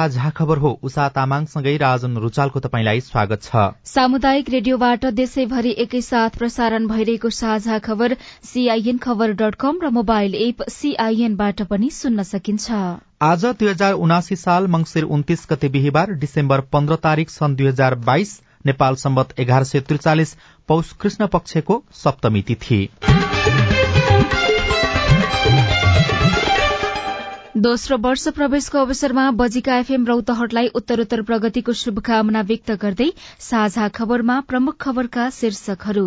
साझा खबर हो। उषा तामाङसँगै राजन रुचालको तपाईँलाई स्वागत छ। सामुदायिक रेडियोबाट देशैभरि एकैसाथ प्रसारण भइरहेको साझा खबर सीआईएन खबर डट कम र मोबाइल एप सीआईएनबाट पनि सुन्न सकिन्छ। आज दुई हजार उनासी साल मंगिर उन्तिस गते बिहिबार डिसेम्बर पन्ध्र तारीक सन् दुई हजार बाइस नेपाल सम्बत एघार सय त्रिचालिस पौष कृष्ण पक्षको सप्तमी तिथि। दोस्रो वर्ष प्रवेशको अवसरमा बजिका एफएम रौतहटलाई उत्तरोत्तर प्रगतिको शुभकामना व्यक्त गर्दै साझा खबरमा प्रमुख खबरका शीर्षकहरू।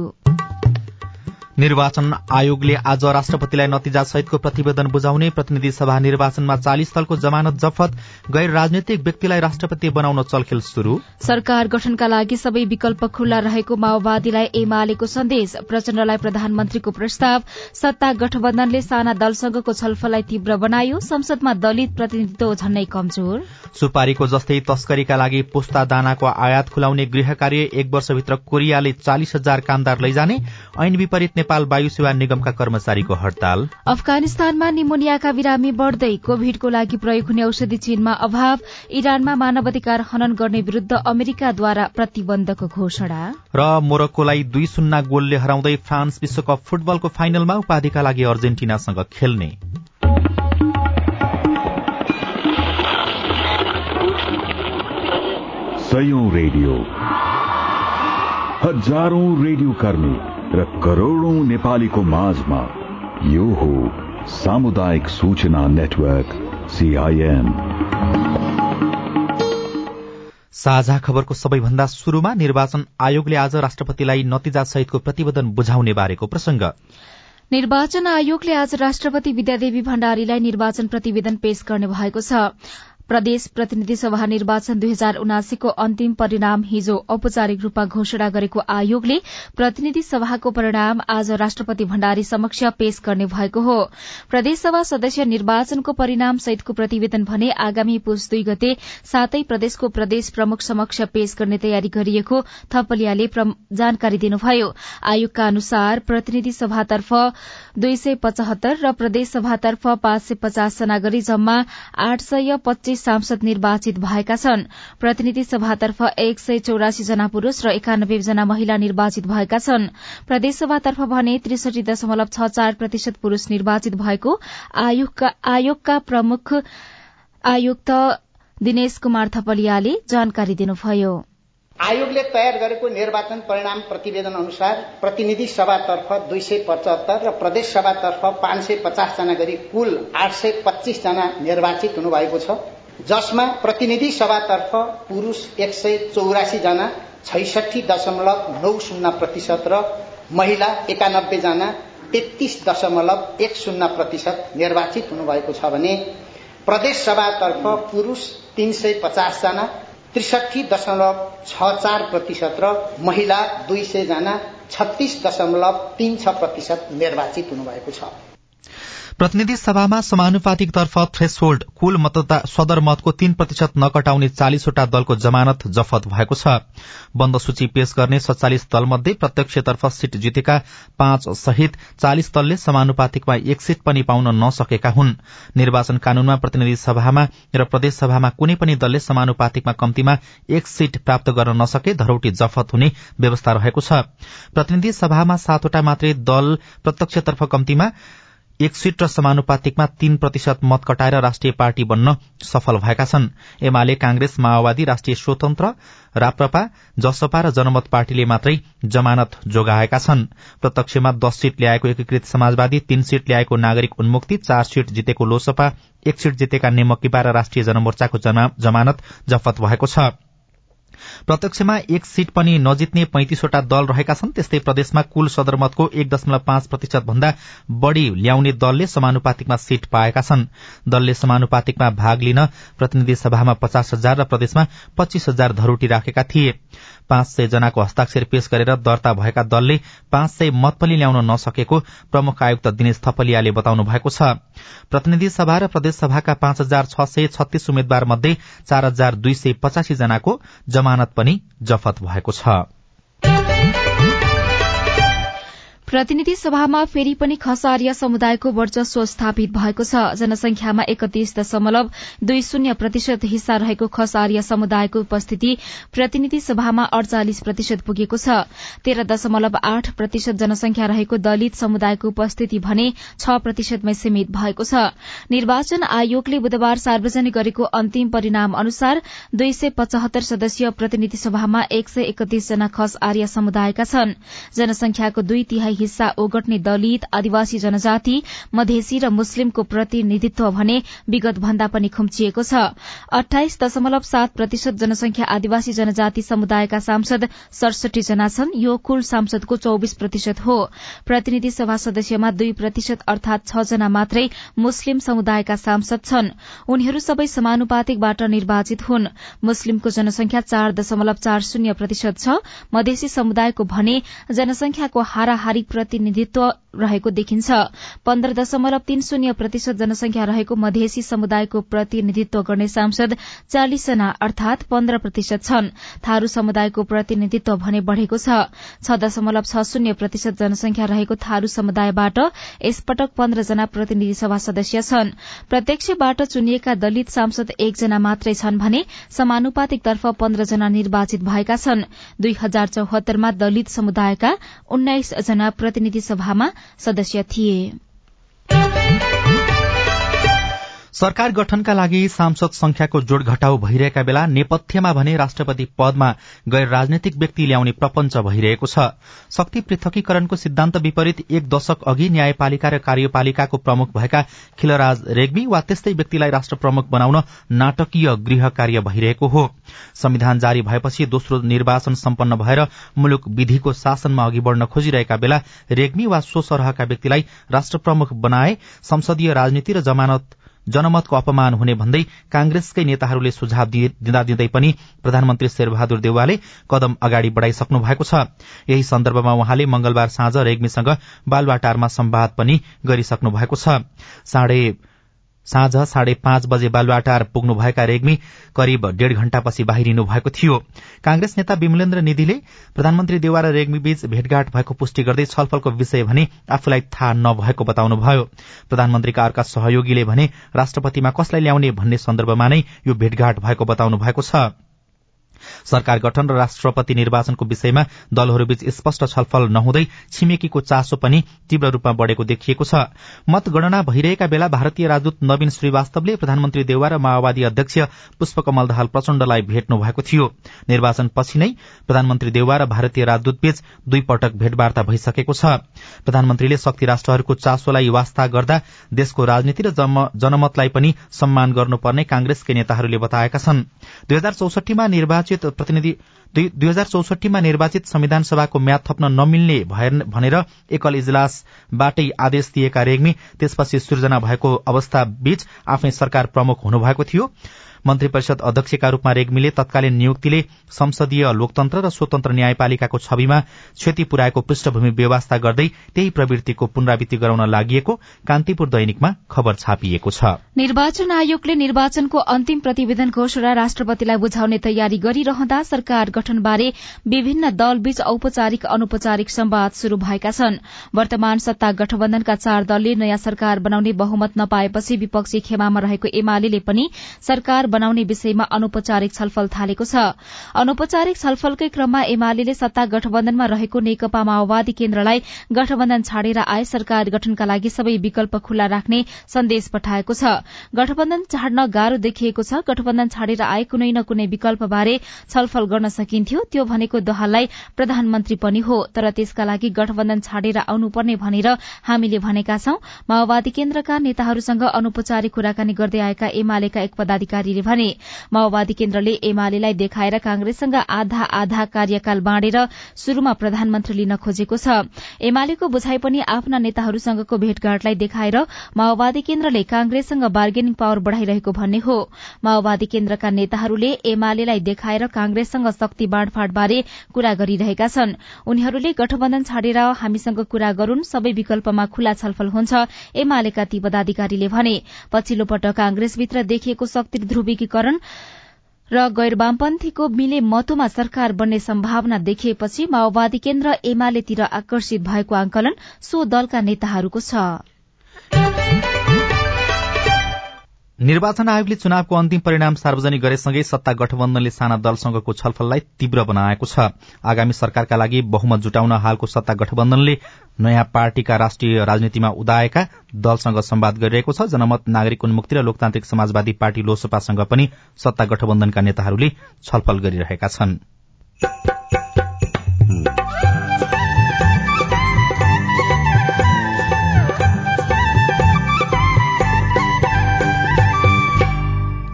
निर्वाचन आयोगले आज राष्ट्रपतिलाई नतिजा सहितको प्रतिवेदन बुझाउने प्रतिनिधि सभा निर्वाचनमा चालिस दलको जमानत जफत गैर राजनैतिक व्यक्तिलाई राष्ट्रपति बनाउन चलखेल शुरू सरकार गठनका लागि सबै विकल्प खुल्ला रहेको माओवादीलाई एमालेको सन्देश प्रचण्डलाई प्रधानमन्त्रीको प्रस्ताव सत्ता गठबन्धनले साना दलसँगको छलफललाई तीव्र बनायो संसदमा दलित प्रतिनिधित्व झन्नै कमजोर। सुपारीको जस्तै तस्करीका लागि पुस्ता दानाको आयात खुलाउने गृह कार्य एक वर्षभित्र कोरियाले चालिस हजार कामदार लैजाने ऐन विपरीत नेपाल वायु सेवा निगमका कर्मचारीको हड़ताल। अफगानिस्तानमा निमोनियाका बिरामी बढ़दै कोविडको लागि प्रयोग हुने औषधि चीनमा अभाव। इरानमा मानवाधिकार हनन गर्ने विरूद्ध अमेरिकाद्वारा प्रतिबन्धको घोषणा। र मोरक्कोलाई दुई शून्य गोलले हराउँदै फ्रान्स विश्वकप फुटबलको फाइनलमा उपाधिका लागि अर्जेन्टिनासँग खेल्ने। रेडियो। हजारौं रेडियो कर्मी। र करोड़ौं नेपालीको माझमा यो हो सामुदायिक सूचना नेटवर्क सीआईएन साझा खबरको सबैभन्दा शुरूमा निर्वाचन आयोगले आज राष्ट्रपतिलाई नतिजा सहितको प्रतिवेदन बुझाउने बारेको प्रसंग निर्वाचन आयोगले आज राष्ट्रपति विद्यादेवी भण्डारीलाई निर्वाचन प्रतिवेदन पेश गर्ने भएको छ। प्रदेश प्रतिनिधि सभा निर्वाचन दुई हजार उनासीको अन्तिम परिणाम हिजो औपचारिक रूपमा घोषणा गरेको आयोगले प्रतिनिधि सभाको परिणाम आज राष्ट्रपति भण्डारी समक्ष पेश गर्ने भएको हो। प्रदेशसभा सदस्य निर्वाचनको परिणाम सहितको प्रतिवेदन भने आगामी पुष दुई गते सातै प्रदेशको प्रदेश प्रमुख समक्ष पेश गर्ने तयारी गरिएको थपलियाले जानकारी दिनुभयो। आयोगका अनुसार प्रतिनिधि सभातर्फ दुई सय पचहत्तर र प्रदेश सभातर्फ पाँच सय पचास जना गरी जम्मा आठ सय पच्चीस सांसद निर्वाचित भएका छन्। प्रतिनिधि सभातर्फ एक सय चौरासी जना पुरूष र एकानब्बे जना महिला निर्वाचित भएका छन्। प्रदेशसभातर्फ भने त्रिसठी दशमलव छ चार प्रतिशत पुरूष निर्वाचित भएको आयोगका प्रमुख आयुक्त दिनेश कुमार थपलियाले जानकारी दिनुभयो। आयोगले तयार गरेको निर्वाचन परिणाम प्रतिवेदन अनुसार प्रतिनिधि सभातर्फ दुई सय पचहत्तर र प्रदेश सभातर्फ पाँच सय पचासजना गरी कुल आठ सय पच्चीसजना निर्वाचित हुनुभएको छ। जसमा प्रतिनिधि सभातर्फ पुरूष एक सय चौरासी जना छैसठी दशमलव नौ शून्य प्रतिशत र महिला एकानब्बे जना तेत्तीस दशमलव एक शून्य प्रतिशत निर्वाचित हुनुभएको छ भने प्रदेश सभातर्फ पुरूष तीन सय पचासजना त्रिसठी दशमलव छ चार प्रतिशत र महिला दुई सय जना छत्तीस दशमलव तीन छ प्रतिशत निर्वाचित हुनुभएको छ। प्रतिनिधि सभामा समानुपातिक तर्फ थ्रेसहोल्ड कुल मतदाता सदर मतको तीन प्रतिशत नकटाउने चालिसवटा दलको जमानत जफत भएको छ। बन्द सूची पेश गर्ने सत्तालिस दलमध्ये प्रत्यक्षतर्फ सीट जितेका पाँच सहित चालिस दलले समानुपातिकमा एक सीट पनि पाउन नसकेका हुन्। निर्वाचन कानूनमा प्रतिनिधि सभामा र प्रदेश सभामा कुनै पनि दलले समानुपातिकमा कम्तीमा एक सीट प्राप्त गर्न नसके धरौटी जफत हुने व्यवस्था रहेको छ। प्रतिनिधि सभामा सातवटा मात्रै दल प्रत्यक्षतर्फ कम्तीमा एक सीट र समानुपातिकमा तीन प्रतिशत मत कटाएर राष्ट्रिय पार्टी बन्न सफल भएका छन्। एमाले कांग्रेस माओवादी राष्ट्रिय स्वतन्त्र राप्रपा जसपा र जनमत पार्टीले मात्रै जमानत जोगाएका छन्। प्रत्यक्षमा दश सीट ल्याएको एकीकृत समाजवादी तीन सीट ल्याएको नागरिक उन्मुक्ति चार सीट जितेको लोसपा एक सीट जितेका नेमकिपा र राष्ट्रिय जनमोर्चाको जमानत जफत भएको छ। प्रत्यक्षमा एक सीट पनि नजित्ने पैंतिसवटा दल रहेका छन् त्यस्तै प्रदेशमा कुल सदरमतको एक दशमलव पाँच प्रतिशत भन्दा बढ़ी ल्याउने दलले समानुपातिकमा सीट पाएका छन्। दलले समानुपातिकमा भाग लिन प्रतिनिधि सभामा पचास हजार र प्रदेशमा पच्चीस हजार धरोटी राखेका थिए। पाँच सय जनाको हस्ताक्षर पेश गरेर दर्ता भएका दलले पाँच सय मत पनि ल्याउन नसकेको प्रमुख आयुक्त दिनेश थपलियाले बताउनु भएको छ। प्रतिनिधि सभा र प्रदेश सभाका पाँच हजार छ सय छत्तीस उम्मेद्वार मध्ये चार हजार दुई सय पचासी जनाको जमानत पनि जफत भएको छ। प्रतिनिधि सभामा फेरि पनि खसारिया समुदायको वर्चस्व स्थापित भएको छ। जनसंख्यामा एकतीस दशमलव दुई शून्य प्रतिशत हिस्सा रहेको खसारिया समुदायको उपस्थिति प्रतिनिधि सभामा अड़चालिस प्रतिशत पुगेको छ। तेह्र दशमलव आठ प्रतिशत जनसंख्या रहेको दलित समुदायको उपस्थिति भने छ प्रतिशतमै सीमित भएको छ। निर्वाचन आयोगले बुधबार सार्वजनिक गरेको अन्तिम परिणाम अनुसार दुई सय पचहत्तर सदस्यीय प्रतिनिधि सभामा एक सय एकतीस जना खस आर्य समुदायका छन्। जनसंख्याको दुई तिहाई हिस्सा ओगट्ने दलित आदिवासी जनजाति मधेसी र मुस्लिमको प्रतिनिधित्व भने विगत भन्दा पनि खुम्चिएको छ। अठाइस दशमलव सात प्रतिशत जनसंख्या आदिवासी जनजाति समुदायका सांसद सडसठी जना छन्। यो कुल सांसदको चौविस प्रतिशत हो। प्रतिनिधि सभा सदस्यमा दुई प्रतिशत अर्थात छ जना मात्रै मुस्लिम समुदायका सांसद छन्। उनीहरू सबै समानुपातिकबाट निर्वाचित हुन्। मुस्लिमको जनसंख्या चार दशमलव चार शून्य प्रतिशत छ। मधेसी समुदायको भने जनसंख्याको हाराहारी प्रतिनिधित्व रहेको देखिन्छ। पन्ध्र दशमलव तीन शून्य प्रतिशत जनसंख्या रहेको मधेसी समुदायको प्रतिनिधित्व गर्ने सांसद चालिस जना अर्थात पन्ध्र प्रतिशत छन्। थारू समुदायको प्रतिनिधित्व भने बढ़ेको छ। दशमलव छ शून्य प्रतिशत जनसंख्या रहेको थारू समुदायबाट यसपटक पन्ध्र जना प्रतिनिधि सभा सदस्य छन्। प्रत्यक्षबाट चुनिएका दलित सांसद एकजना मात्रै छन् भने समानुपातिकतर्फ पन्ध्र जना निर्वाचित भएका छन्। दुई हजार चौहत्तरमा दलित समुदायका उन्नाइस जना प्रतिनिधि सभामा सदस्य थिए। सरकार गठनका लागि सांसद संख्याको जोड़ घटाउ भइरहेका बेला नेपथ्यमा भने राष्ट्रपति पदमा गैर राजनैतिक व्यक्ति ल्याउने प्रपञ्च भइरहेको छ। शक्ति पृथकीकरणको सिद्धान्त विपरीत एक दशक अघि न्यायपालिका र कार्यपालिकाको प्रमुख भएका खिलराज रेग्मी वा त्यस्तै व्यक्तिलाई राष्ट्र प्रमुख बनाउन नाटकीय गृह कार्य भइरहेको हो। संविधान जारी भएपछि दोस्रो निर्वाचन सम्पन्न भएर मुलुक विधिको शासनमा अघि बढ़न खोजिरहेका बेला रेग्मी वा सो सरहका व्यक्तिलाई राष्ट्र प्रमुख बनाए संसदीय राजनीति र जमानत जनमतको अपमान हुने भन्दै कांग्रेसकै नेताहरूले सुझाव दिँदा दिँदै पनि प्रधानमन्त्री शेरबहादुर देउवाले कदम अगाडि बढ़ाइसक्नु भएको छ। यही सन्दर्भमा उहाँले मंगलबार साँझ रेग्मीसँग बालुवाटारमा सम्वाद पनि गरिसक्नु भएको छ। साँझ साढे पाँच बजे बालुवाटार पुग्नुभएका रेग्मी करिब डेढ़ घण्टापछि बाहिरिनु भएको थियो। कांग्रेस नेता विमलेन्द्र निधिले प्रधानमन्त्री देवा र रेग्मी बीच भेटघाट भएको पुष्टि गर्दै छलफलको विषय भने आफूलाई थाहा नभएको बताउनुभयो। प्रधानमन्त्रीका अर्का सहयोगीले भने राष्ट्रपतिमा कसलाई ल्याउने भन्ने सन्दर्भमा नै यो भेटघाट भएको बताउनु भएको छ। सरकार गठन र राष्ट्रपति निर्वाचनको विषयमा दलहरूबीच स्पष्ट छलफल नहुँदै छिमेकीको चासो पनि तीव्र रूपमा बढ़ेको देखिएको छ। मतगणना भइरहेका बेला भारतीय राजदूत नवीन श्रीवास्तवले प्रधानमन्त्री देउवा र माओवादी अध्यक्ष पुष्पकमल दाहाल प्रचण्डलाई भेट्नु भएको थियो। निर्वाचनपछि नै प्रधानमन्त्री देउवा र भारतीय राजदूतबीच दुई पटक भेटवार्ता भइसकेको छ। प्रधानमन्त्रीले शक्ति राष्ट्रहरूको चासोलाई वास्ता गर्दा देशको राजनीति र जनमतलाई पनि सम्मान गर्नुपर्ने कांग्रेसकै नेताहरूले बताएका छन्। दुई हजार चौसठीमा निर्वाचित निर्वाचित प्रतिनिधि दुई हजार चौसठीमा निर्वाचित संविधान सभाको म्याद थप्न नमिल्ने भनेर एकल इजलासबाटै आदेश दिएका रेग्मी त्यसपछि सृजना भएको अवस्था बीच आफ्नै सरकार प्रमुख हुनुभएको थियो। मन्त्री परिषद अध्यक्षका रूपमा रेग्मीले तत्कालीन नियुक्तिले संसदीय लोकतन्त्र र स्वतन्त्र न्यायपालिकाको छविमा क्षति पुर्याएको पृष्ठभूमि व्यवस्था गर्दै त्यही प्रवृत्तिको पुनरावृत्ति गराउन लागि कान्तिपुर दैनिकमा खबर छापिएको छ। निर्वाचन आयोगले निर्वाचनको अन्तिम प्रतिवेदन घोषणा राष्ट्रपतिलाई बुझाउने तयारी गरिरहँदा सरकार गठनबारे विभिन्न दलबीच औपचारिक अनौपचारिक सम्वाद शुरू भएका छन्। वर्तमान सत्ता गठबन्धनका चार दलले नयाँ सरकार बनाउने बहुमत नपाएपछि विपक्षी खेमामा रहेको एमाले पनि सरकार बनाउने विषयमा अनौपचारिक छलफल थालेको छ। अनौपचारिक छलफलकै क्रममा एमाले सत्ता गठबन्धनमा रहेको नेकपा माओवादी केन्द्रलाई गठबन्धन छाडेर आए सरकार गठनका लागि सबै विकल्प खुल्ला राख्ने सन्देश पठाएको छ। गठबन्धन छाड्न गाह्रो देखिएको छ। गठबन्धन छाडेर आए कुनै न कुनै विकल्पबारे छलफल गर्न सकिन्थ्यो। त्यो भनेको दहाललाई प्रधानमन्त्री पनि हो। तर त्यसका लागि गठबन्धन छाडेर आउनुपर्ने भनेर हामीले भनेका छौं। माओवादी केन्द्रका नेताहरूसँग अनौपचारिक कुराकानी गर्दै आएका एमालेका एक पदाधिकारीले भने माओवादी केन्द्रले एमालेलाई देखाएर कांग्रेससँग आधा आधा कार्यकाल बाँडेर शुरूमा प्रधानमन्त्री लिन खोजेको छ। एमालेको बुझाइ पनि आफ्ना नेताहरूसँगको भेटघाटलाई देखाएर माओवादी केन्द्रले कांग्रेससँग बार्गेनिङ पावर बढ़ाइरहेको भन्ने हो। माओवादी केन्द्रका नेताहरूले एमालेलाई देखाएर कांग्रेससँग शक्ति बाँडफाँडबारे कुरा गरिरहेका छन्। उनीहरूले गठबन्धन छाडेर हामीसँग कुरा गरून् सबै विकल्पमा खुल्ला छलफल हुन्छ एमालेका ती पदाधिकारीले भने। पछिल्लो पटक कांग्रेसभित्र देखिएको शक्ति ध्रुवी ध्रुवीकरण र गैर वामपन्थीको मिले मतोमा सरकार बन्ने सम्भावना देखिएपछि माओवादी केन्द्र एमालेतिर आकर्षित भएको आंकलन सो दलका नेताहरूको छ। निर्वाचन आयोगले चुनावको अन्तिम परिणाम सार्वजनिक गरेसँगै सत्ता गठबन्धनले साना दलसँगको छलफललाई तीव्र बनाएको छ। आगामी सरकारका लागि बहुमत जुटाउन हालको सत्ता गठबन्धनले नयाँ पार्टीका राष्ट्रिय राजनीतिमा उदाएका दलसँग सम्वाद गरिरहेको छ। जनमत नागरिक उन्मुक्ति र लोकतान्त्रिक समाजवादी पार्टी लोसपासँग पनि सत्ता गठबन्धनका नेताहरूले छलफल गरिरहेका छनृ।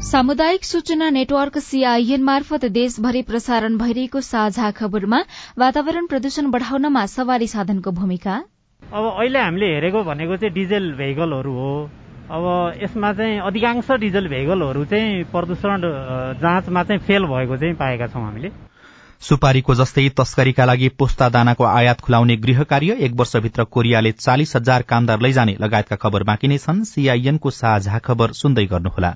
सामुदायिक सूचना नेटवर्क सीआईएन मार्फत देशभरि प्रसारण भइरहेको साझा खबरमा वातावरण प्रदूषण बढ़ाउनमा सवारी साधनको भूमिका। अब अहिले हामीले हेरेको भनेको चाहिँ डिजेल भेहिकलहरू हो। अब यसमा चाहिँ अधिकांश डिजल भेहिकलहरू चाहिँ प्रदूषण जाँचमा चाहिँ फेल भएको चाहिँ पाएका छौँ हामीले। सुपारीको जस्तै तस्करीका लागि पोस्ता दानाको आयात खुलाउने गृह कार्य एक वर्षभित्र कोरियाले चालिस हजार कामदार लैजाने लगायतका खबर बाँकी नै छन्। सीआईएनको साझा खबर सुन्दै गर्नुहोला।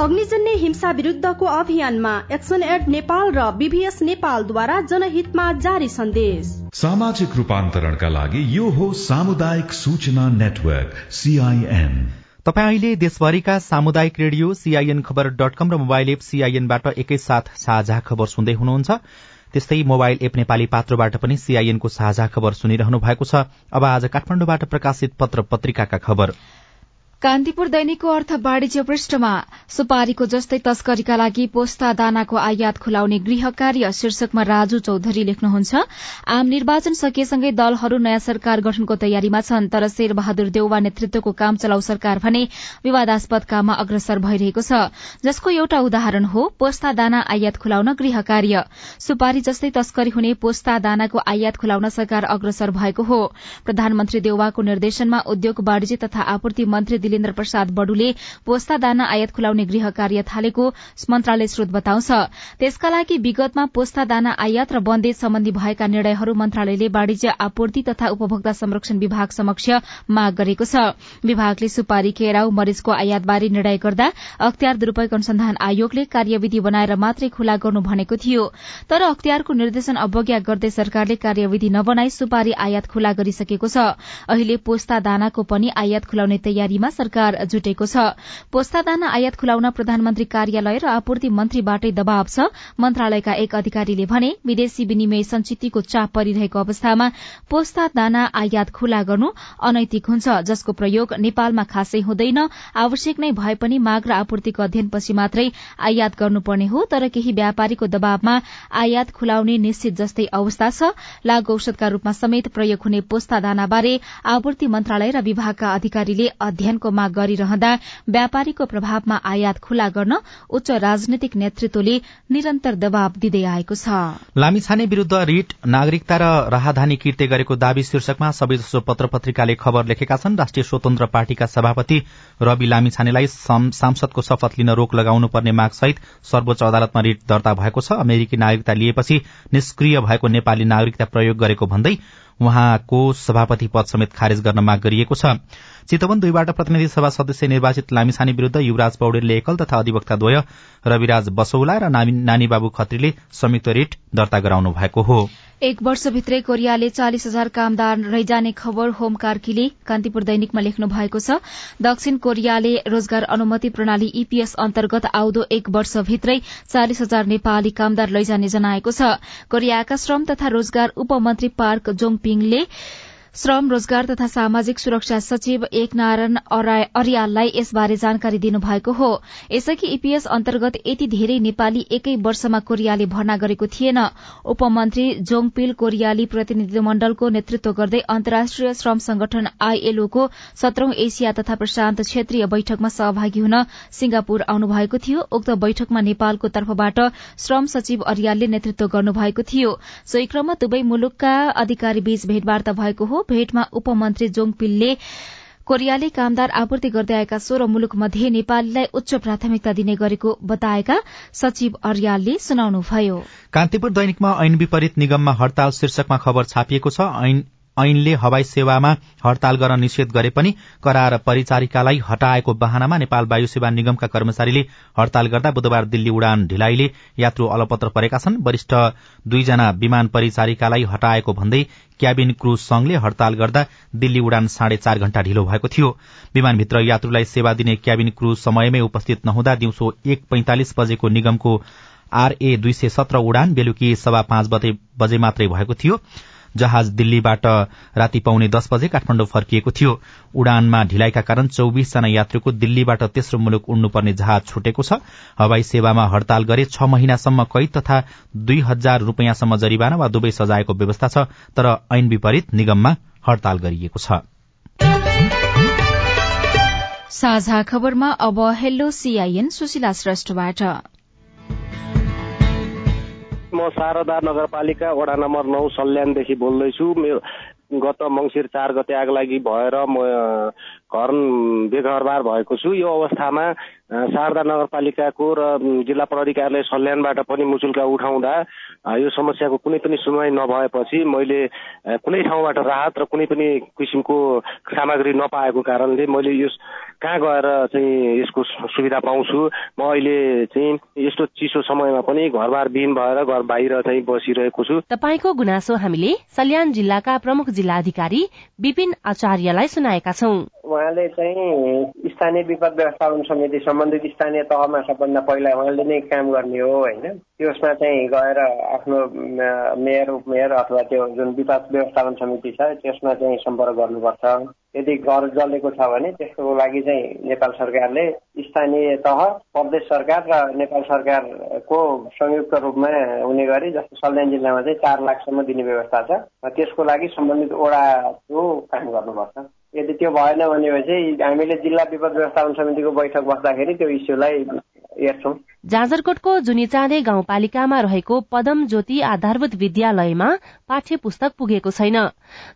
अग्निजन्य हिंसा विरुद्धको अभियानमा एक्सन एड नेपाल र बीभीएस नेपालद्वारा जनहितमा जारी सन्देश। सामाजिक रूपान्तरणका लागि यो हो सामुदायिक सूचना नेटवर्क सीआईएन तपाईँ अहिले देशभरिका सामुदायिक radio CIN Khabar dot com र मोबाइल एप सीआईएनबाट एकैसाथ साझा खबर सुन्दै हुनुहुन्छ। त्यस्तै मोबाइल एप नेपाली पात्रोबाट पनि सीआईएनको साझा खबर सुनिरहनु भएको छ। अब आज काठमाडौँबाट प्रकाशित पत्र पत्रिकाका खबर। कान्तिपुर दैनिकको अर्थ वाणिज्य पृष्ठमा सुपारीको जस्तै तस्करीका लागि पोस्ता दानाको आयात खुलाउने गृह कार्य शीर्षकमा राजु चौधरी लेख्नुहुन्छ आम निर्वाचन सकिएसँगै दलहरू नयाँ सरकार गठनको तयारीमा छन् तर शेरबहादुर देउवा नेतृत्वको काम चलाउ सरकार भने विवादास्पद काममा अग्रसर भइरहेको छ। जसको एउटा उदाहरण हो पोस्ता दाना आयात खुलाउन गृह कार्य। सुपारी जस्तै तस्करी हुने पोस्ता दानाको आयात खुलाउन सरकार अग्रसर भएको हो। प्रधानमन्त्री देउवाको निर्देशनमा उद्योग वाणिज्य तथा आपूर्ति मन्त्री दिलेन्द्र प्रसाद बडुले पोस्ता दाना आयात खुलाउने गृह कार्य थालेको मन्त्रालय स्रोत बताउँछ। त्यसका लागि विगतमा पोस्ता दाना आयात र बन्देज सम्बन्धी भएका निर्णयहरू मन्त्रालयले वाणिज्य आपूर्ति तथा उपभोक्ता संरक्षण विभाग समक्ष माग गरेको छ। विभागले सुपारी केराउ मरिचको आयातबारे निर्णय गर्दा अख्तियार दुरूपयोग अनुसन्धान आयोगले कार्यविधि बनाएर मात्रै खुला गर्नु भनेको थियो। तर अख्तियारको निर्देशन अवज्ञा गर्दै सरकारले कार्यविधि नबनाई सुपारी आयात खुला गरिसकेको छ। अहिले पोस्ता दानाको पनि आयात खुलाउने तयारीमा सरकार जुटेको छ। पोस्ता दाना आयात खुलाउन प्रधानमन्त्री कार्यालय र आपूर्ति मन्त्रीबाटै दबाव छ। मन्त्रालयका एक अधिकारीले भने विदेशी विनिमय संचितिको चाप परिरहेको अवस्थामा पोस्ता दाना आयात खुला गर्नु अनैतिक हुन्छ जसको प्रयोग नेपालमा खासै हुँदैन। आवश्यक नै भए पनि माग र आपूर्तिको अध्ययनपछि मात्रै आयात गर्नुपर्ने हो तर केही व्यापारीको दबावमा आयात खुलाउने निश्चित जस्तै अवस्था छ। लागू औषधका रूपमा समेत प्रयोग हुने पोस्ता दानाबारे आपूर्ति मन्त्रालय र विभागका अधिकारीले अध्ययन को माग गरिरहँदा व्यापारीको प्रभावमा आयात खुला गर्न उच्च राजनैतिक नेतृत्वले निरन्तर दबाव दिँदै आएको छ। लामिछाने विरूद्ध रिट नागरिकता र राहदानी किर्ते गरेको दावी शीर्षकमा सबैजसो पत्र पत्रिकाले खबर लेखेका छन्। राष्ट्रिय स्वतन्त्र पार्टीका सभापति रवि लामिछानेलाई सांसदको शपथ लिन रोक लगाउनु पर्ने माग सहित सर्वोच्च अदालतमा रिट दर्ता भएको छ। अमेरिकी नागरिकता लिएपछि निष्क्रिय भएको नेपाली नागरिकता प्रयोग गरेको भन्दै उहाँको सभापति पद समेत खारेज गर्न माग गरिएको छ। चितवन दुईबाट प्रतिनिधि सभा सदस्य निर्वाचित लामिछाने विरूद्ध युवराज पौडेलले एकल तथा अधिवक्ताद्वय रविराज बसौला र नानी बाबु खत्रीले संयुक्त रिट दर्ता गराउनु भएको हो। एक वर्षभित्रै कोरियाले चालिस हजार कामदार रैजाने खबर होम कार्कीले कान्तिपुर दैनिकमा लेख्नु भएको छ। दक्षिण कोरियाले रोजगार अनुमति प्रणाली ईपीएस अन्तर्गत आउँदो एक वर्षभित्रै चालिस हजार नेपाली कामदार लैजाने जनाएको छ। कोरियाका श्रम तथा रोजगार उपमन्त्री पार्क जोङपिङले श्रम रोजगार तथा सामाजिक सुरक्षा सचिव एक नारायण अरियाललाई यसबारे जानकारी दिनुभएको हो। यसअघि ईपीएस अन्तर्गत यति धेरै नेपाली एकै वर्षमा कोरियाले भर्ना गरेको थिएन। उपमन्त्री जोङपिल कोरियाली प्रतिनिधिमण्डलको नेतृत्व गर्दै अन्तर्राष्ट्रिय श्रम संगठन आईएलओको सत्रौं एसिया तथा प्रशान्त क्षेत्रीय बैठकमा सहभागी हुन सिंगापुर आउनु भएको थियो। उक्त बैठकमा नेपालको तर्फबाट श्रम सचिव अरियालले नेतृत्व गर्नुभएको थियो। सोही क्रममा दुवै मुलुकका अधिकारी बीच भेटवार्ता भएको हो। भेटमा उपमन्त्री जोङपिलले कोरियाली कामदार आपूर्ति गर्दै आएका सोह्र मुलुक मध्ये नेपालीलाई उच्च प्राथमिकता दिने गरेको बताएका सचिव अर्यालले सुनाउनुभयो। कान्तिपुर दैनिकमा ऐन विपरीत निगममा हड़ताल शीर्षकमा खबर छापिएको छ। ऐनले हवाई सेवामा हड़ताल गर्न निषेध गरे पनि करार परिचारिकालाई हटाएको बहानामा नेपाल वायु सेवा निगमका कर्मचारीले हड़ताल गर्दा बुधबार दिल्ली उडान ढिलाइले यात्रु अलपत्र परेका छन्। वरिष्ठ दुईजना विमान परिचारिकालाई हटाएको भन्दै क्याबिन क्रू संघले हड़ताल गर्दा दिल्ली उडान साढे चार घण्टा ढिलो भएको थियो। विमानभित्र यात्रुलाई सेवा दिने क्याबिन क्रू समयमै उपस्थित नहुँदा दिउँसो एक पैंतालिस बजेको निगमको आरए दुई सय सत्र उडान बेलुकी सभा पाँच बजे मात्रै भएको थियो। जहाज दिल्लीबाट राति पाउने दस बजे काठमाडौँ फर्किएको थियो। उडानमा ढिलाइका कारण चौविसजना यात्रुको दिल्लीबाट तेस्रो मुलुक उड्नुपर्ने जहाज छुटेको छ। हवाई सेवामा हड़ताल गरे छ महिनासम्म कैद तथा दुई हजार रूपियाँसम्म जरिवाना वा दुवै सजायको व्यवस्था छ तर ऐन विपरीत निगममा हड़ताल गरिएको छ। साझा खबरमा अब हेलो सीआईएन सुशीला श्रेष्ठबाट। म शारदा नगरपालिका वडा नम्बर नौ सल्यानदेखि बोल्दैछु। गत मङ्सिर चार गते आग लागि भएर म घर बेघरबार भएको छु। यो अवस्थामा शारदा नगरपालिकाको र जिल्ला प्रहरी कार्यालय सल्यानबाट पनि मुचुल्का उठाउँदा यो समस्याको कुनै पनि सुनवाई नभएपछि मैले कुनै ठाउँबाट राहत र कुनै पनि किसिमको सामग्री नपाएको कारणले मैले यो कहाँ गएर चाहिँ यसको सुविधा पाउँछु? म अहिले चाहिँ यस्तो चिसो समयमा पनि घरबार बिन भएर घर बाहिर चाहिँ बसिरहेको छु। तपाईँको गुनासो हामीले सल्यान जिल्लाका प्रमुख जिल्ला अधिकारी विपिन आचार्यलाई सुनाएका छौं। उहाँले चाहिँ स्थानीय विपद व्यवस्थापन समिति सम्बन्धित स्थानीय तहमा सबभन्दा पहिला उहाँले नै काम गर्ने हो होइन? त्यसमा चाहिँ गएर आफ्नो मेयर उपमेयर अथवा त्यो जुन विपद व्यवस्थापन समिति छ त्यसमा चाहिँ सम्पर्क गर्नुपर्छ। यदि घर जलेको छ भने त्यसको लागि चाहिँ नेपाल सरकारले स्थानीय तह प्रदेश सरकार र नेपाल सरकारको संयुक्त रूपमा हुने गरी जस्तो सल्यान जिल्लामा चाहिँ चार लाखसम्म दिने व्यवस्था छ त्यसको लागि सम्बन्धित ओडाको काम गर्नुपर्छ। यदि त्यो भएन भनेपछि हामीले जिल्ला विपद व्यवस्थापन समितिको बैठक बस्दाखेरि त्यो इस्युलाई हेर्छौँ। जाजरकोटको जुनिचाँदे गाउँपालिकामा रहेको पदम ज्योति आधारभूत विद्यालयमा पाठ्य पुस्तक पुगेको छैन।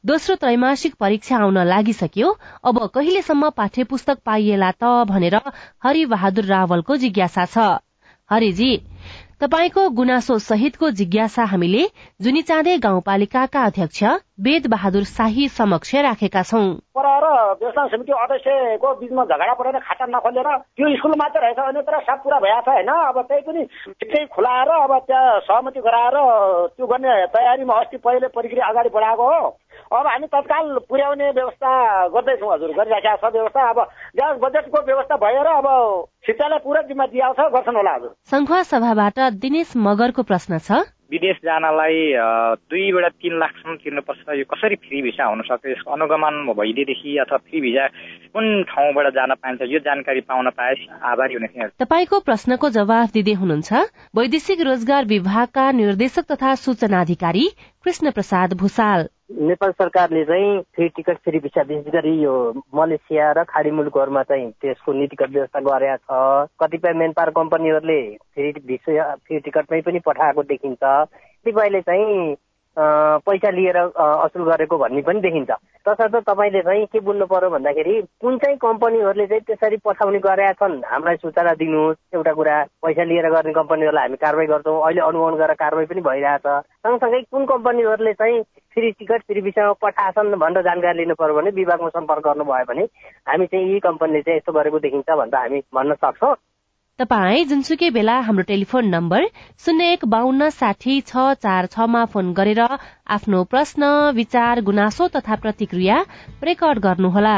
दोस्रो त्रैमासिक परीक्षा आउन लागिसक्यो। अब कहिलेसम्म पाठ्य पुस्तक पाइएला त भनेर हरिबहादुर रावलको जिज्ञासा छ। हरिजी तपाईँको गुनासो सहितको जिज्ञासा हामीले जुनिचाँदे गाउँपालिकाका अध्यक्ष वेद बहादुर शाही समक्ष राखेका छौँ। र व्यवस्थापन समिति अध्यक्षको बिचमा झगडा परेर खाता नखोलेर त्यो स्कुल मात्र रहेछ भने तर सब पुरा भइरहेको छ होइन? अब त्यही पनि ठिकै खुलाएर अब त्यहाँ सहमति गराएर त्यो गर्ने तयारीमा अस्ति पहिले प्रक्रिया अगाडि बढाएको हो। अब हामी तत्काल पुर्याउने व्यवस्था गर्दैछौँ हजुर गरिराखेका छ व्यवस्था। अब जहाँ बजेटको व्यवस्था भएर अब शिक्षालाई पुरा जिम्मा दिइहाल्छ गर्छन् होला हजुर। संखुवा सभाबाट दिनेश मगरको प्रश्न छ। विदेश जानलाई दुईबाट तिन लाखसम्म तिर्नुपर्छ। यो कसरी फ्री भिसा हुन सक्छ? यसको अनुगमन भइदिएदेखि अथवा फ्री भिसा कुन ठाउँबाट जान पाइन्छ? यो जानकारी पाउन पाए आभारी हुने थिएँ। तपाईँको प्रश्नको जवाफ दिँदै हुनुहुन्छ। वैदेशिक रोजगार विभागका निर्देशक तथा सूचना अधिकारी कृष्ण प्रसाद भूषाल नेपाल सरकारले चाहिँ फ्री टिकट फ्री भिसा विशेष गरी यो मलेसिया र खाडी मुलुकहरूमा चाहिँ त्यसको नीतिगत व्यवस्था गरेका छ। कतिपय मेन पावर कम्पनीहरूले फ्री भिसा फ्री टिकटमै पनि पठाएको देखिन्छ। कतिपयले चाहिँ पैसा लिएर असुल गरेको भन्ने पनि देखिन्छ। तसर्थ तपाईँले चाहिँ के बुझ्नु पर्यो भन्दाखेरि कुन चाहिँ कम्पनीहरूले चाहिँ त्यसरी पठाउने गरेका छन् हामीलाई सूचना दिनुहोस्। एउटा कुरा पैसा लिएर गर्ने कम्पनीहरूलाई हामी कारवाही गर्छौँ। अहिले अनुगमन गरेर कारवाही पनि भइरहेछ। सँगसँगै कुन कम्पनीहरूले चाहिँ फ्री टिकट फ्री विषयमा पठाछन् भनेर जानकारी लिनु पर्यो भने विभागमा सम्पर्क गर्नुभयो भने हामी चाहिँ यी कम्पनीले चाहिँ यस्तो गरेको देखिन्छ भनेर हामी भन्न सक्छौँ। तपाई जुनसुकै बेला हाम्रो टेलिफोन नम्बर शून्य एक बान्न साठी छ चार छमा फोन गरेर आफ्नो प्रश्न विचार गुनासो तथा प्रतिक्रिया रेकर्ड गर्नुहोला।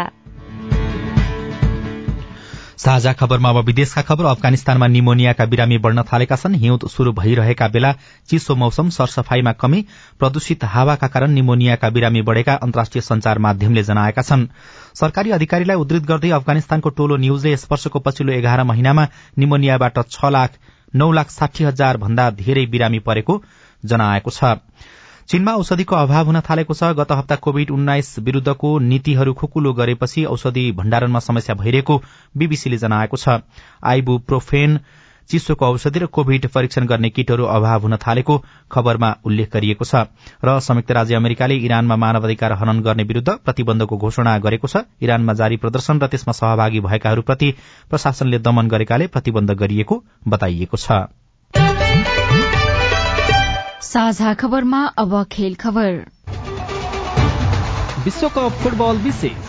साझा खबरमा अब विदेशका खबर। अफगानिस्तानमा निमोनियाका बिरामी बढ़न थालेका छन्। हिउँद शुरू भइरहेका बेला चिसो मौसम सरसफाईमा कमी प्रदूषित हावाका कारण निमोनियाका बिरामी बढ़ेका अन्तर्राष्ट्रिय संचार माध्यमले जनाएका छन्। सरकारी अधिकारीलाई उद्धत गर्दै अफगानिस्तानको टोलो न्यूजले यस वर्षको पछिल्लो एघार महिनामा निमोनियाबाट छ लाख नौ लाख साठी हजार भन्दा धेरै बिरामी परेको जनाएको छ। चीनमा औषधिको अभाव हुन थालेको छ। गत हप्ता कोविड उन्नाइस विरूद्धको नीतिहरू खुकुलो गरेपछि औषधि भण्डारणमा समस्या भइरहेको बीबीसीले जनाएको छ। आइबुप्रोफेन चिसोको औषधि र कोविड परीक्षण गर्ने किटहरू अभाव हुन थालेको खबरमा उल्लेख गरिएको छ। र संयुक्त राज्य अमेरिकाले इरानमा मानवाधिकार हनन गर्ने विरूद्ध प्रतिबन्धको घोषणा गरेको छ। इरानमा जारी प्रदर्शन र त्यसमा सहभागी भएकाहरूप्रति प्रशासनले दमन गरेकाले प्रतिबन्ध गरिएको बताइएको छ। साझा खबरमा अब खेल खबर। विश्वकप फुटबल विशेष।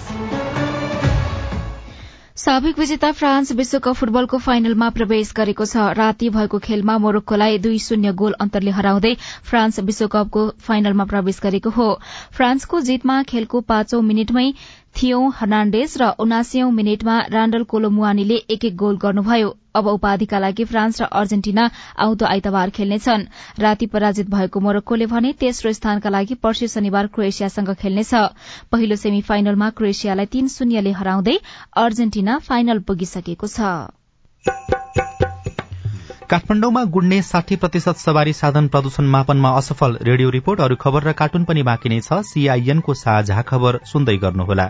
साबिक विजेता फ्रान्स विश्वकप फुटबलको फाइनलमा प्रवेश गरेको छ। राति भएको खेलमा मोरक्कोलाई दुई शून्य गोल अन्तरले हराउँदै फ्रान्स विश्वकपको फाइनलमा प्रवेश गरेको हो। फ्रान्सको जितमा खेलको पाँचौं मिनटमै थियो हर्नाण्डेज र उनासीौं मिनटमा राण्डल कोलोमुआनीले एक एक गोल गर्नुभयो। अब उपाधिका लागि फ्रान्स र अर्जेन्टिना आउँदो आइतबार खेल्नेछन्। राति पराजित भएको मोरक्कोले भने तेस्रो स्थानका लागि पर्सि शनिबार क्रोएसियासँग खेल्नेछ। पहिलो सेमी फाइनलमा क्रोएसियालाई तीन शून्यले हराउँदै अर्जेन्टिना फाइनल पुगिसकेको छ। काठमाडौँमा गुड्ने साठी प्रतिशत सवारी साधन प्रदूषण मापनमा असफल रेडियो रिपोर्ट अरू खबर र कार्टुन पनि बाँकी नै छ। सीआईएनको साझा खबर सुन्दै गर्नुहोला।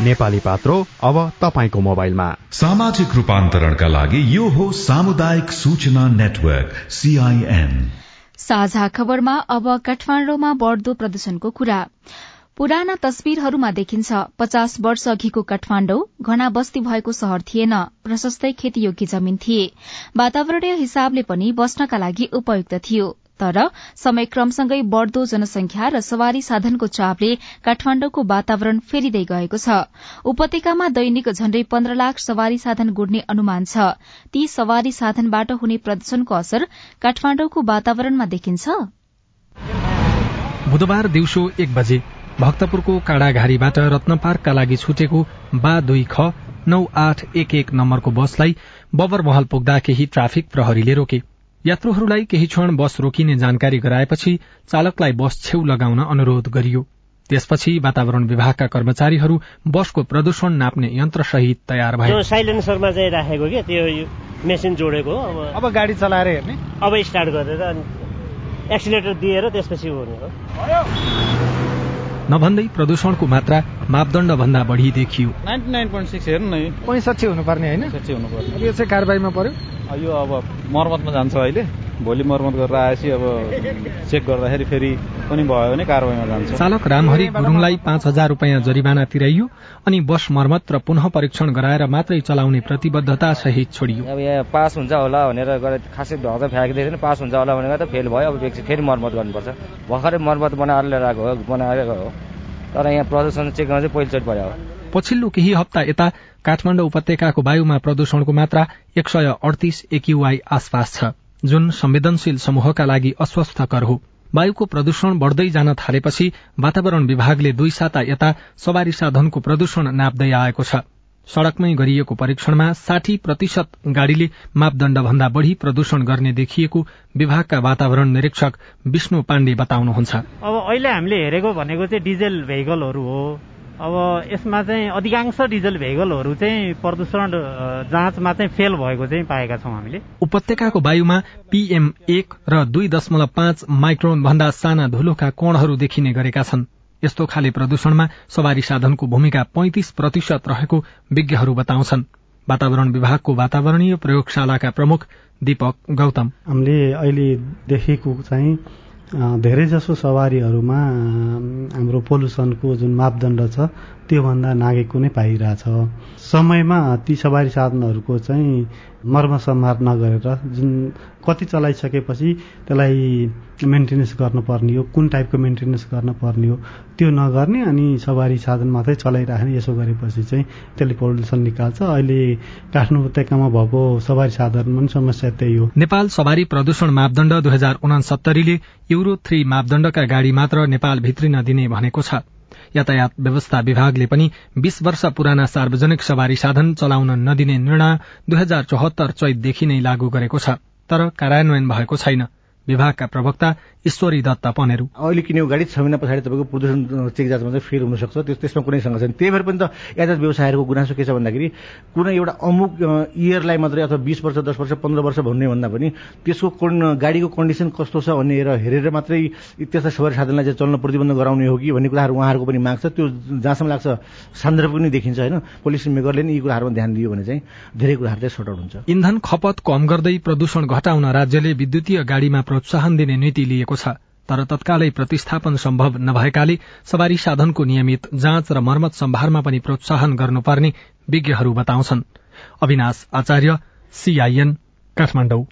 नेपाली पात्रो अब तपाईँको मोबाइलमा। सामाजिक रूपान्तरणका लागि यो हो सामुदायिक सूचना नेटवर्क सीआईएन साझा खबरमा अब काठमाडौँमा बढ़दो प्रदूषणको कुरा। पुराना तस्विरहरूमा देखिन्छ पचास वर्ष अघिको काठमाण्डौ घना बस्ती भएको शहर थिएन प्रशस्तै खेतीयोग्य जमीन थिए। वातावरणीय हिसाबले पनि बस्नका लागि उपयुक्त थियो। तर समय क्रमसँगै बढ़दो जनसंख्या र सवारी साधनको चापले काठमाण्डुको वातावरण फेरिँदै गएको छ। उपत्यकामा दैनिक झण्डै पन्ध्र लाख सवारी साधन गुड्ने अनुमान छ। ती सवारी साधनबाट हुने प्रदूषणको असर काठमाण्डुको वातावरणमा देखिन्छ। बुधबार दिउँसो एक बजे भक्तपुरको काँडाघारीबाट रत्न पार्कका लागि छुटेको बा दुई ख नौ आठ एक एक नम्बरको बसलाई बबर महल पुग्दा केही ट्राफिक प्रहरीले रोके। यात्रुहरूलाई केही क्षण बस रोकिने जानकारी गराएपछि चालकलाई बस छेउ लगाउन अनुरोध गरियो। त्यसपछि वातावरण विभागका कर्मचारीहरू बसको प्रदूषण नाप्ने यन्त्र सहित तयार भए। साइलेन्सरमा चाहिँ राखेको क्या त्यो मेसिन जोडेको अब अब गाडी चलाएर हेर्ने। अब स्टार्ट गरेर एक्सिलेटर दिएर त्यसपछि हुने हो। नभन्दै प्रदूषणको मात्रा मापदण्ड भन्दा बढी देखियो। हेर्नु न पैँसठी हुनुपर्ने होइन। यो चाहिँ कारवाहीमा पर्यो? यो अब मर्मतमा जान्छ अहिले। भोलि मर्मत गरेर आएपछि अब चेक गर्दाखेरि फेरि पनि भयो भने कारवाहीमा जान्छ। चालक रामहरि गुरूङलाई पाँच हजार रुपियाँ जरिवाना तिराइयो अनि बस मर्मत र पुनः परीक्षण गराएर मात्रै चलाउने प्रतिबद्धता सहित छोडियो। अब यहाँ पास हुन्छ होला भनेर खासै ढङ्ग फ्याँकिदिएको थिएन पास हुन्छ होला भनेर त फेल भयो। अब फेरि मर्मत गर्नुपर्छ। भर्खरै मर्मत बनाएर लिएर आएको हो बनाएर हो। तर यहाँ प्रदूषण चेक गर्न चाहिँ पहिलोचोटि भयो पछिल्लो केही हप्ता यता काठमाडौँ उपत्यकाको वायुमा प्रदूषणको मात्रा एक सय अडतिस एक्युआई आसपास छ। जुन संवेदनशील समूहका लागि अस्वस्थकर हो। वायुको प्रदूषण बढ़दै जान थालेपछि वातावरण विभागले दुई साता यता सवारी साधनको प्रदूषण नाप्दै आएको छ। सड़कमै गरिएको परीक्षणमा साठी प्रतिशत गाड़ीले मापदण्ड भन्दा बढ़ी प्रदूषण गर्ने देखिएको विभागका वातावरण निरीक्षक विष्णु पाण्डे बताउनुहुन्छ। अब अहिले हामीले हेरेको भनेको चाहिँ डिजेल भेहिकलहरू हो। अब यसमा चाहिँ अधिकांश डिजल भेहिकलहरू चाहिँ प्रदूषण जाँचमा चाहिँ फेल भएको चाहिँ पाएका छौँ हामीले। उपत्यकाको वायुमा पीएम एक र दुई दशमलव पाँच माइक्रोन भन्दा साना धुलोका कोणहरू देखिने गरेका छन्। यस्तो खाले प्रदूषणमा सवारी साधनको भूमिका पैंतिस प्रतिशत रहेको विज्ञहरू बताउँछन्। वातावरण विभागको वातावरणीय प्रयोगशालाका प्रमुख दीपक गौतम। हामीले अहिले देखेको चाहिँ धेरैजसो सवारीहरूमा हाम्रो पोल्युसनको जुन मापदण्ड छ त्योभन्दा नागेको नै पाइरहेछ। समयमा ती सवारी साधनहरूको चाहिँ मर्म सम्हार नगरेर जुन कति चलाइसकेपछि त्यसलाई मेन्टेनेन्स गर्नुपर्ने हो कुन टाइपको मेन्टेनेन्स गर्नुपर्ने हो त्यो नगर्ने अनि सवारी साधन मात्रै चलाइराख्ने यसो गरेपछि चाहिँ त्यसले पोल्युसन निकाल्छ। अहिले काठमाडौँ उपत्यकामा भएको सवारी साधनमा पनि समस्या त्यही हो। नेपाल सवारी प्रदूषण मापदण्ड दुई हजार उनासत्तरीले युरो थ्री मापदण्डका गाड़ी मात्र नेपाल भित्रिन दिने भनेको छ। यातायात व्यवस्था विभागले पनि बीस वर्ष पुराना सार्वजनिक सवारी साधन चलाउन नदिने निर्णय दुई हजार चौहत्तर चैतदेखि नै लागू गरेको छ तर कार्यान्वयन भएको छैन। विभागका प्रवक्ता ईश्वरी दत्त पनेरू अहिले किनेको गाडी छ महिना पछाडि तपाईँको प्रदूषण चेक जाँचमा चाहिँ फेल हुनसक्छ त्यसमा कुनै सँग छैन। त्यही भएर पनि त यातायात व्यवसायहरूको गुनासो के छ भन्दाखेरि कुनै एउटा अमुक इयरलाई मात्रै अथवा बिस वर्ष दस वर्ष पन्ध्र वर्ष भन्ने भन्दा पनि त्यसको गाडीको कन्डिसन कस्तो छ भन्ने हेरेर मात्रै त्यस्ता सवारी साधनलाई चाहिँ चल्न प्रतिबन्ध गराउने हो कि भन्ने कुराहरू उहाँहरूको पनि माग छ। त्यो जहाँसम्म लाग्छ सान्दर्भ पनि देखिन्छ होइन? पोलिसी मेकरले नि यी कुराहरूमा ध्यान दियो भने चाहिँ धेरै कुराहरू चाहिँ सर्ट आउट हुन्छ। इन्धन खपत कम गर्दै प्रदूषण घटाउन राज्यले विद्युतीय गाड़ीमा प्रोत्साहन दिने नीति लिएको छ। तर तत्कालै प्रतिस्थापन सम्भव नभएकाले सवारी साधनको नियमित जाँच र मर्मत सम्भारमा पनि प्रोत्साहन गर्नुपर्ने विज्ञहरू बताउँछन्। अविनाश आचार्य सीआईएन काठमाडौँ।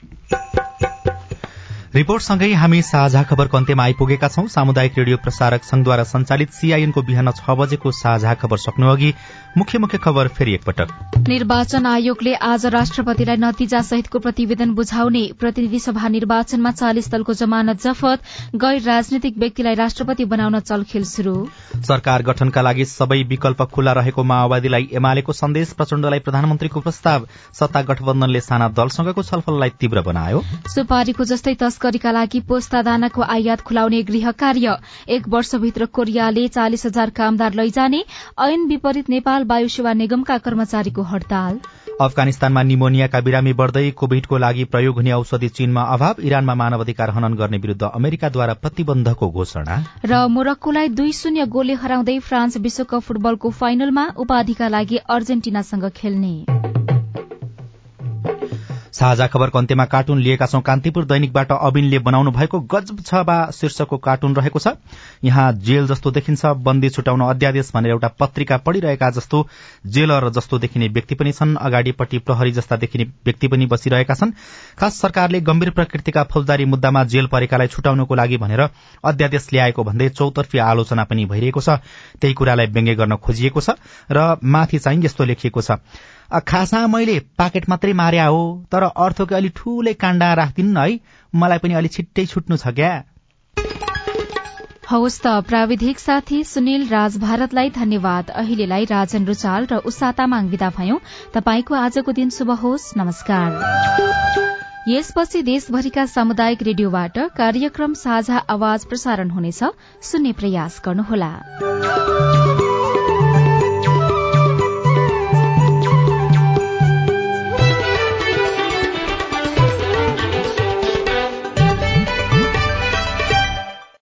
रिपोर्टसँगै हामी साझा खबरको अन्त्यमा आइपुगेका छौं। सामुदायिक रेडियो प्रसारक संघद्वारा संचालित सीआईएनको बिहान छ बजेको साझा खबर सक्नु अघि मुख्य मुख्य खबर फेरि एकपटक। निर्वाचन आयोगले आज राष्ट्रपतिलाई नतिजा सहितको प्रतिवेदन बुझाउने प्रतिनिधि सभा निर्वाचनमा चालिस दलको जमानत जफत गैर राजनीतिक व्यक्तिलाई राष्ट्रपति बनाउन चलखेल शुरू सरकार गठनका लागि सबै विकल्प खुल्ला रहेको माओवादीलाई एमालेको सन्देश प्रचण्डलाई प्रधानमन्त्रीको प्रस्ताव सत्ता गठबन्धनले साना दलसँगको छलफललाई तीव्र बनायो। सुपारीको जस्तै तस्करीका लागि पोस्ता दानाको आयात खुलाउने गृह कार्य। एक वर्षभित्र कोरियाले चालिस हजार कामदार लैजाने ऐन विपरीत नेपाल वायु सेवा निगमका कर्मचारीको हड़ताल। अफगानिस्तानमा निमोनियाका बिरामी बढ़दै कोविडको लागि प्रयोग हुने औषधि चीनमा अभाव इरानमा मानवाधिकार हनन गर्ने विरूद्ध अमेरिकाद्वारा प्रतिबन्धको घोषणा। र मोरक्कोलाई दुई शून्य गोले हराउँदै फ्रान्स विश्वकप फुटबलको फाइनलमा उपाधिका लागि अर्जेन्टिनासँग खेल्ने। साझा खबरको अन्त्यमा कार्टुन लिएका छौं। कान्तिपुर दैनिकबाट अबिनले बनाउनु भएको गजब छ बा शीर्षकको कार्टुन रहेको छ। यहाँ जेल जस्तो देखिन्छ बन्दी छुटाउन अध्यादेश भनेर एउटा पत्रिका पढ़िरहेका जस्तो जेलर जस्तो देखिने व्यक्ति पनि छन् अगाडिपट्टि प्रहरी जस्ता देखिने व्यक्ति पनि बसिरहेका छन्। खास सरकारले गम्भीर प्रकृतिका फौजदारी मुद्दामा जेल परेकालाई छुटाउनको लागि भनेर अध्यादेश ल्याएको भन्दै चौतर्फी आलोचना पनि भइरहेको छ। त्यही कुरालाई व्यङ्ग्य गर्न खोजिएको छ र माथि चाहिँ यस्तो लेखिएको छ। खासमा मैले पाकेट मात्रै मार्या हो तर अर्थको अलि ठूलै काण्डा राखिदिनु है। मलाई पनि अलि छिट्टै छुट्नु छ क्या। हवस् त प्राविधिक साथी सुनिल राज भारतलाई धन्यवाद। अहिलेलाई राजन रुचाल र उषा तामाङ विदा भयौं। तपाईँको आजको दिन शुभ होस्। नमस्कार। यसपछि देशभरिका सामुदायिक रेडियोबाट कार्यक्रम साझा आवाज प्रसारण हुनेछ। सुन्ने प्रयास गर्नुहोला।